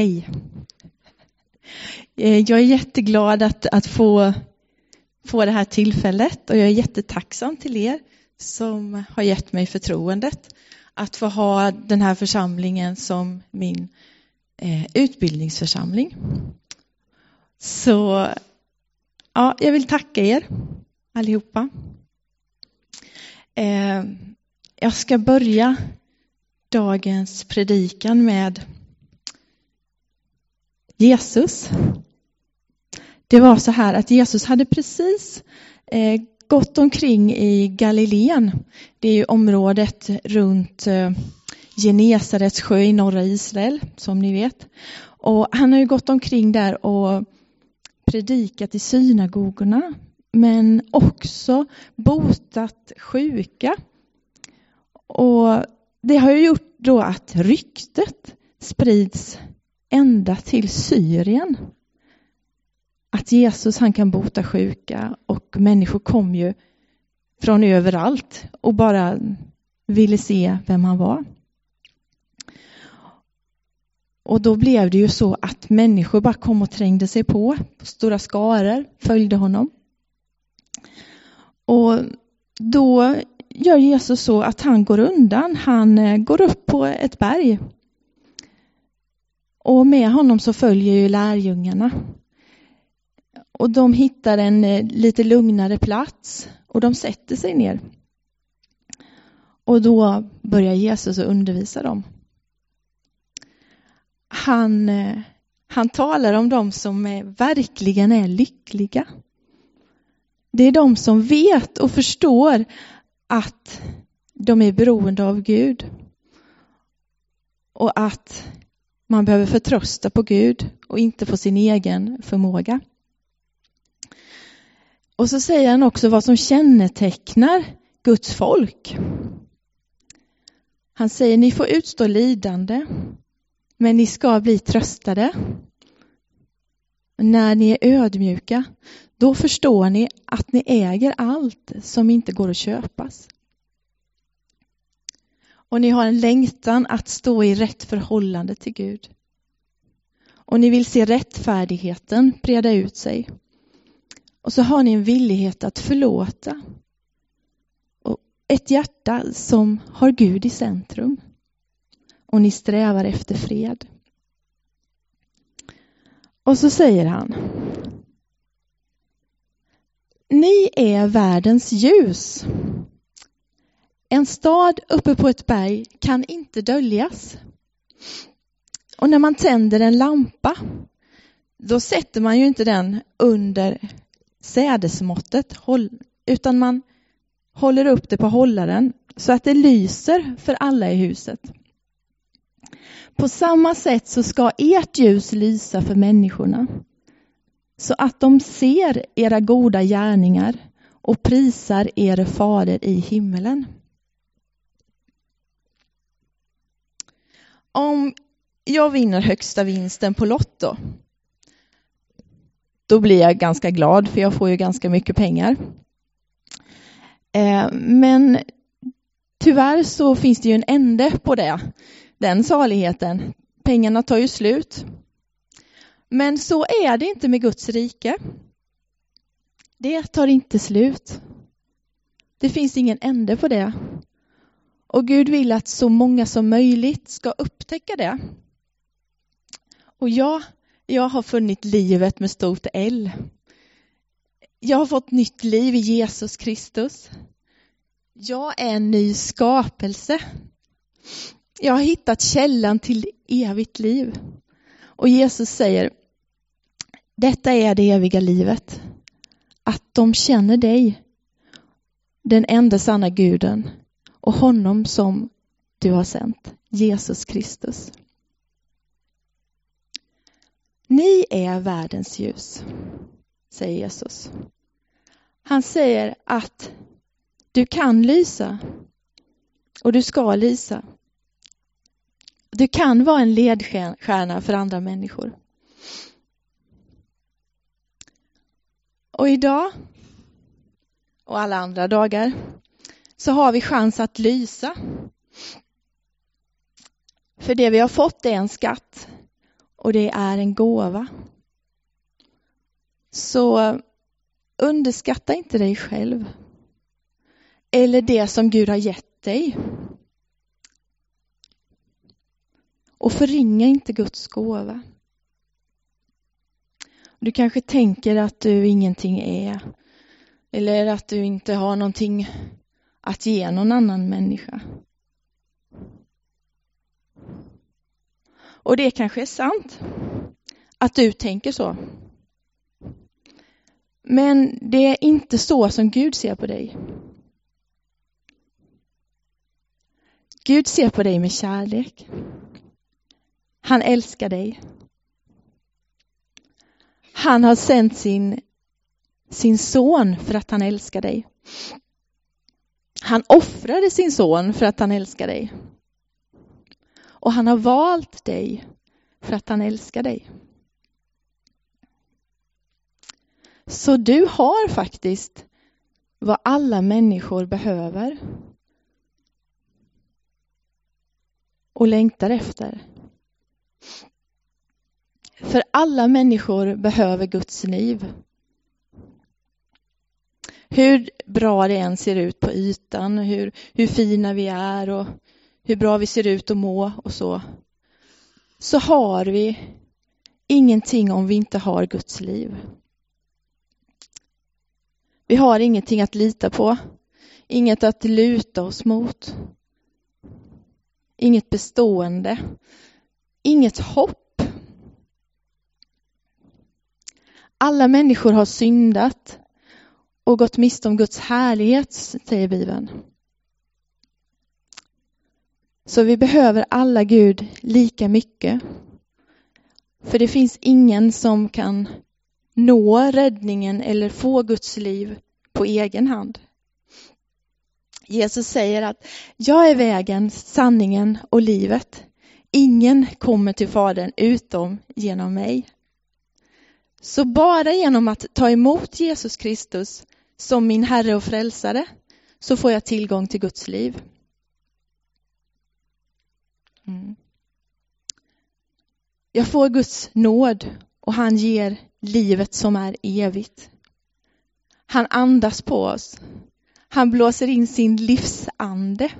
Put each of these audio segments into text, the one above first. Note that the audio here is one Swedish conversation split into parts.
Hej. Eh, jag är jätteglad att, att få, få det här tillfället och jag är jättetacksam till er som har gett mig förtroendet att få ha den här församlingen som min eh, utbildningsförsamling. Så ja, jag vill tacka er allihopa. Eh, jag ska börja dagens predikan med Jesus. Det var så här att Jesus hade precis eh, gått omkring i Galileen. Det är ju området runt eh, Genesarets sjö i norra Israel, som ni vet. Och han har ju gått omkring där och predikat i synagogorna, men också botat sjuka. Och det har ju gjort då att ryktet sprids ända till Syrien. Att Jesus han kan bota sjuka och människor kom ju från överallt och bara ville se vem han var. Och då blev det ju så att människor bara kom och trängde sig på, stora skaror följde honom. Och då gör Jesus så att han går undan, han eh, går upp på ett berg och med honom så följer ju lärjungarna. Och de hittar en eh, lite lugnare plats och de sätter sig ner. Och då börjar Jesus att undervisa dem. Han, eh, han talar om dem som är, verkligen är lyckliga. Det är de som vet och förstår att de är beroende av Gud. Och att man behöver förtrösta på Gud och inte på sin egen förmåga. Och så säger han också vad som kännetecknar Guds folk. Han säger ni får utstå lidande, men ni ska bli tröstade. När ni är ödmjuka, då förstår ni att ni äger allt som inte går att köpas. Och ni har en längtan att stå i rätt förhållande till Gud. Och ni vill se rättfärdigheten breda ut sig. Och så har ni en villighet att förlåta. Och ett hjärta som har Gud i centrum. Och ni strävar efter fred. Och så säger han. Ni är världens ljus. En stad uppe på ett berg kan inte döljas. Och när man tänder en lampa, då sätter man ju inte den under sädesmåttet, utan man håller upp det på hållaren så att det lyser för alla i huset. På samma sätt så ska ert ljus lysa för människorna så att de ser era goda gärningar och prisar er fader i himmelen. Om jag vinner högsta vinsten på Lotto, då blir jag ganska glad för jag får ju ganska mycket pengar. Eh, men tyvärr så finns det ju en ände på det, den saligheten. Pengarna tar ju slut. Men så är det inte med Guds rike. Det tar inte slut. Det finns ingen ände på det. Och Gud vill att så många som möjligt ska upptäcka det. Och jag, jag har funnit livet med stort L. Jag har fått nytt liv i Jesus Kristus. Jag är en ny skapelse. Jag har hittat källan till evigt liv. Och Jesus säger, detta är det eviga livet. Att de känner dig, den enda sanna guden och honom som du har sänt, Jesus Kristus. Ni är världens ljus, säger Jesus. Han säger att du kan lysa och du ska lysa. Du kan vara en ledstjärna för andra människor. Och idag och alla andra dagar så har vi chans att lysa. För det vi har fått är en skatt och det är en gåva. Så underskatta inte dig själv eller det som Gud har gett dig. Och förringa inte Guds gåva. Du kanske tänker att du ingenting är eller att du inte har någonting att ge någon annan människa. Och det kanske är sant att du tänker så. Men det är inte så som Gud ser på dig. Gud ser på dig med kärlek. Han älskar dig. Han har sänt sin, sin son för att han älskar dig. Han offrade sin son för att han älskar dig. Och han har valt dig för att han älskar dig. Så du har faktiskt vad alla människor behöver och längtar efter. För alla människor behöver Guds liv. Hur bra det än ser ut på ytan, hur, hur fina vi är och hur bra vi ser ut att må och så, så har vi ingenting om vi inte har Guds liv. Vi har ingenting att lita på, inget att luta oss mot, inget bestående, inget hopp. Alla människor har syndat och gått miste om Guds härlighet, säger Bibeln. Så vi behöver alla Gud lika mycket. För det finns ingen som kan nå räddningen eller få Guds liv på egen hand. Jesus säger att jag är vägen, sanningen och livet. Ingen kommer till Fadern utom genom mig. Så bara genom att ta emot Jesus Kristus som min Herre och Frälsare så får jag tillgång till Guds liv. Mm. Jag får Guds nåd och han ger livet som är evigt. Han andas på oss. Han blåser in sin livsande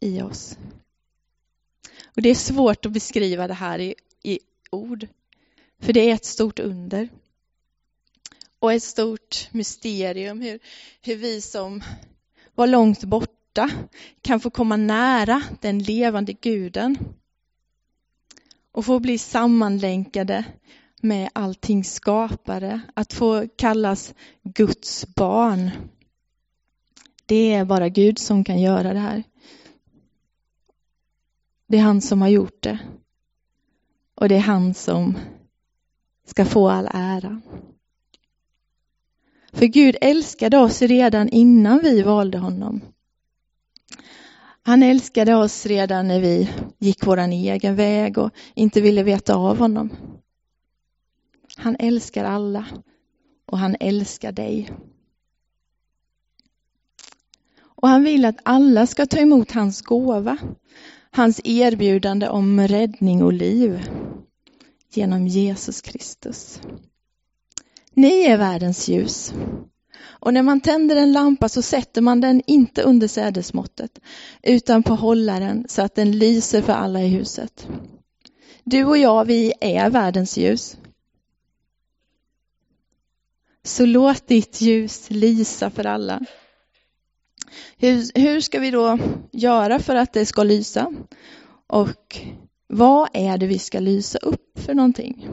i oss. Och Det är svårt att beskriva det här i, i ord, för det är ett stort under. Och ett stort mysterium hur, hur vi som var långt borta kan få komma nära den levande guden och få bli sammanlänkade med allting skapare, att få kallas Guds barn. Det är bara Gud som kan göra det här. Det är han som har gjort det. Och det är han som ska få all ära. För Gud älskade oss redan innan vi valde honom. Han älskade oss redan när vi gick vår egen väg och inte ville veta av honom. Han älskar alla och han älskar dig. Och han vill att alla ska ta emot hans gåva, hans erbjudande om räddning och liv genom Jesus Kristus. Ni är världens ljus. Och när man tänder en lampa så sätter man den inte under sädesmåttet utan på hållaren så att den lyser för alla i huset. Du och jag, vi är världens ljus. Så låt ditt ljus lysa för alla. Hur, hur ska vi då göra för att det ska lysa? Och vad är det vi ska lysa upp för någonting?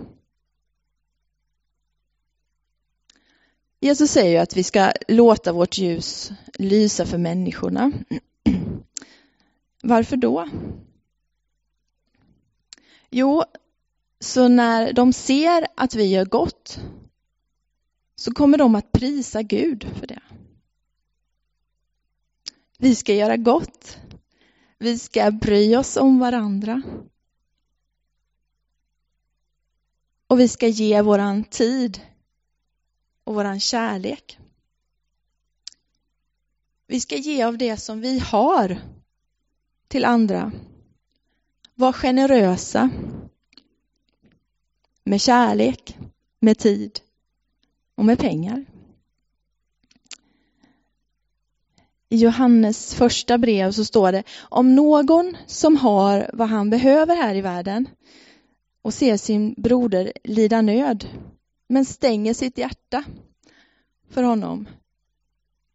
Jesus säger ju att vi ska låta vårt ljus lysa för människorna. Varför då? Jo, så när de ser att vi gör gott så kommer de att prisa Gud för det. Vi ska göra gott. Vi ska bry oss om varandra. Och vi ska ge våran tid och våran kärlek. Vi ska ge av det som vi har till andra. Var generösa. med kärlek, med tid och med pengar. I Johannes första brev så står det om någon som har vad han behöver här i världen och ser sin broder lida nöd men stänger sitt hjärta för honom.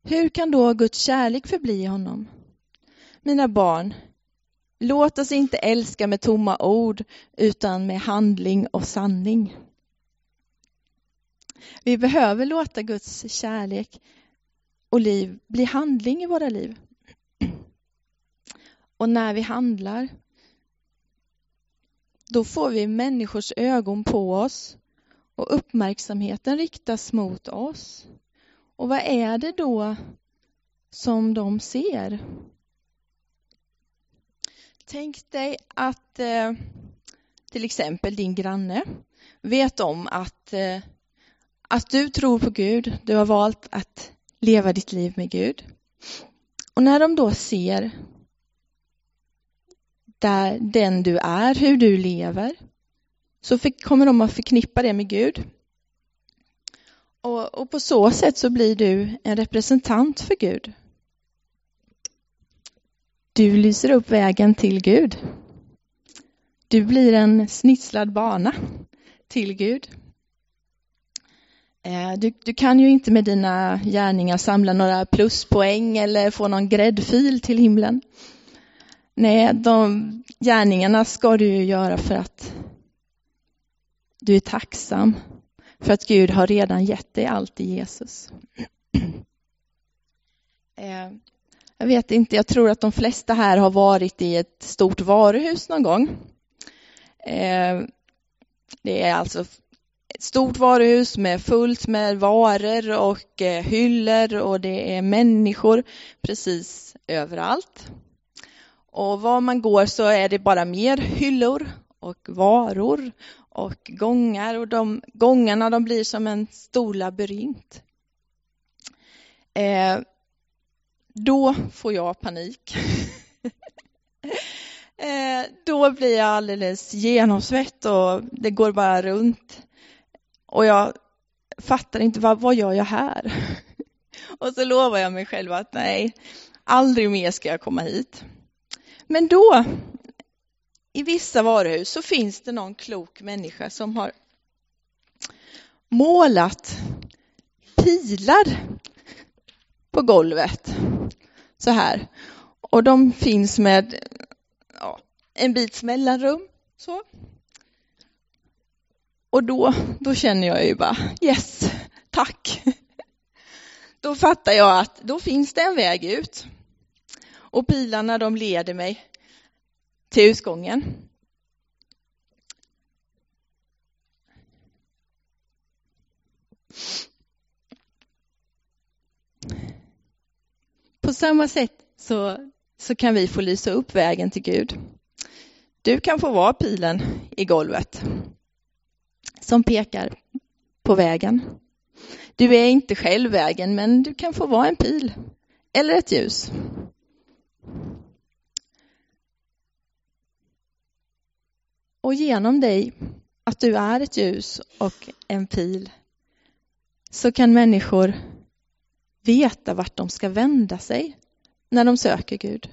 Hur kan då Guds kärlek förbli honom? Mina barn, låt oss inte älska med tomma ord utan med handling och sanning. Vi behöver låta Guds kärlek och liv bli handling i våra liv. Och när vi handlar, då får vi människors ögon på oss och uppmärksamheten riktas mot oss. Och vad är det då som de ser? Tänk dig att eh, till exempel din granne vet om att, eh, att du tror på Gud, du har valt att leva ditt liv med Gud. Och när de då ser där den du är, hur du lever, så kommer de att förknippa det med Gud. Och, och på så sätt så blir du en representant för Gud. Du lyser upp vägen till Gud. Du blir en snitslad bana till Gud. Eh, du, du, kan ju inte med dina gärningar samla några pluspoäng eller få någon gräddfil till himlen. Nej, de gärningarna ska du ju göra för att du är tacksam för att Gud har redan gett dig allt i Jesus. Eh, jag vet inte, jag tror att de flesta här har varit i ett stort varuhus någon gång. Eh, det är alltså ett stort varuhus med fullt med varor och eh, hyllor och det är människor precis överallt. Och var man går så är det bara mer hyllor och varor och gångar och de gångarna de blir som en stor labyrint. Eh, då får jag panik. eh, då blir jag alldeles genomsvett och det går bara runt. Och jag fattar inte, vad, vad gör jag här? och så lovar jag mig själv att nej, aldrig mer ska jag komma hit. Men då i vissa varuhus så finns det någon klok människa som har målat pilar på golvet. Så här. Och de finns med ja, en bits mellanrum. Så. Och då, då känner jag ju bara yes, tack. Då fattar jag att då finns det en väg ut. Och pilarna de leder mig till utgången. På samma sätt så, så kan vi få lysa upp vägen till Gud. Du kan få vara pilen i golvet som pekar på vägen. Du är inte själv vägen, men du kan få vara en pil eller ett ljus. Och genom dig, att du är ett ljus och en pil, så kan människor veta vart de ska vända sig när de söker Gud.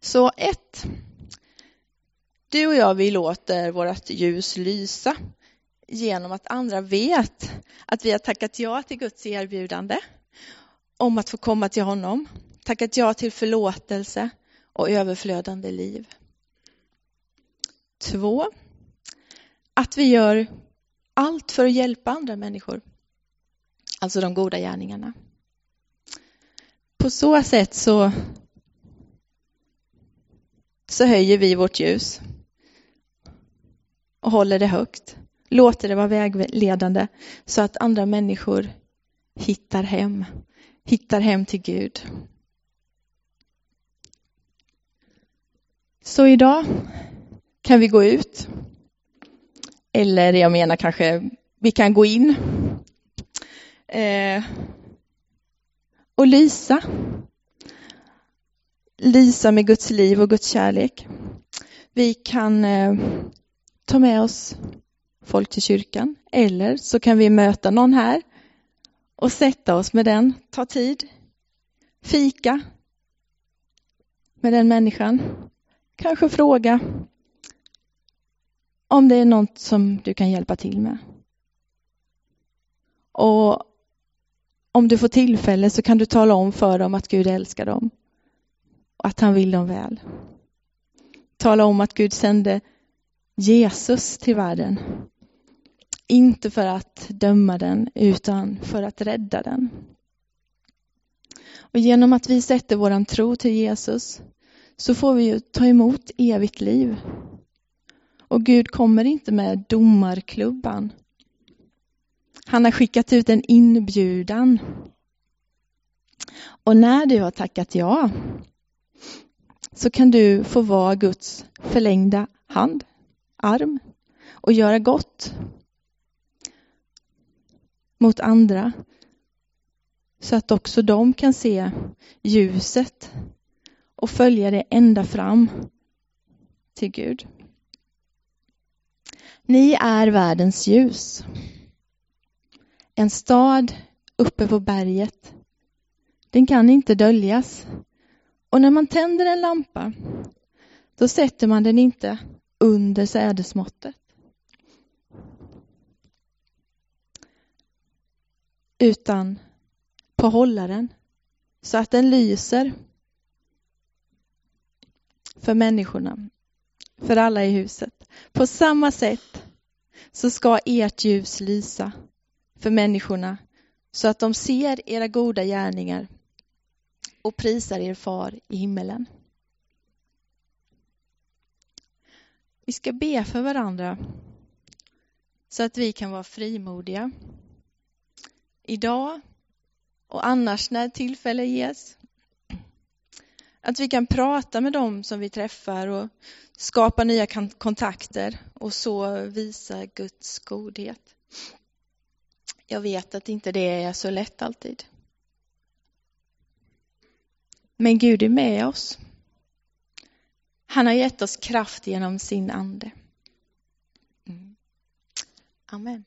Så ett, du och jag, vi låter vårt ljus lysa genom att andra vet att vi har tackat ja till Guds erbjudande om att få komma till honom, tackat ja till förlåtelse och överflödande liv. Två, att vi gör allt för att hjälpa andra människor. Alltså de goda gärningarna. På så sätt så, så höjer vi vårt ljus och håller det högt. Låter det vara vägledande så att andra människor hittar hem, hittar hem till Gud. Så idag kan vi gå ut. Eller jag menar kanske vi kan gå in eh, och lysa. Lysa med Guds liv och Guds kärlek. Vi kan eh, ta med oss folk till kyrkan eller så kan vi möta någon här och sätta oss med den, ta tid, fika med den människan. Kanske fråga om det är något som du kan hjälpa till med. Och om du får tillfälle så kan du tala om för dem att Gud älskar dem och att han vill dem väl. Tala om att Gud sände Jesus till världen. Inte för att döma den, utan för att rädda den. Och genom att vi sätter våran tro till Jesus så får vi ju ta emot evigt liv. Och Gud kommer inte med domarklubban. Han har skickat ut en inbjudan. Och när du har tackat ja så kan du få vara Guds förlängda hand, arm och göra gott mot andra så att också de kan se ljuset och följa det ända fram till Gud. Ni är världens ljus. En stad uppe på berget. Den kan inte döljas. Och när man tänder en lampa, då sätter man den inte under sädesmåttet. Utan på hållaren, så att den lyser för människorna, för alla i huset. På samma sätt så ska ert ljus lysa för människorna så att de ser era goda gärningar och prisar er far i himmelen. Vi ska be för varandra så att vi kan vara frimodiga. Idag och annars när tillfälle ges. Att vi kan prata med dem som vi träffar och skapa nya kontakter och så visa Guds godhet. Jag vet att inte det är så lätt alltid. Men Gud är med oss. Han har gett oss kraft genom sin ande. Mm. Amen.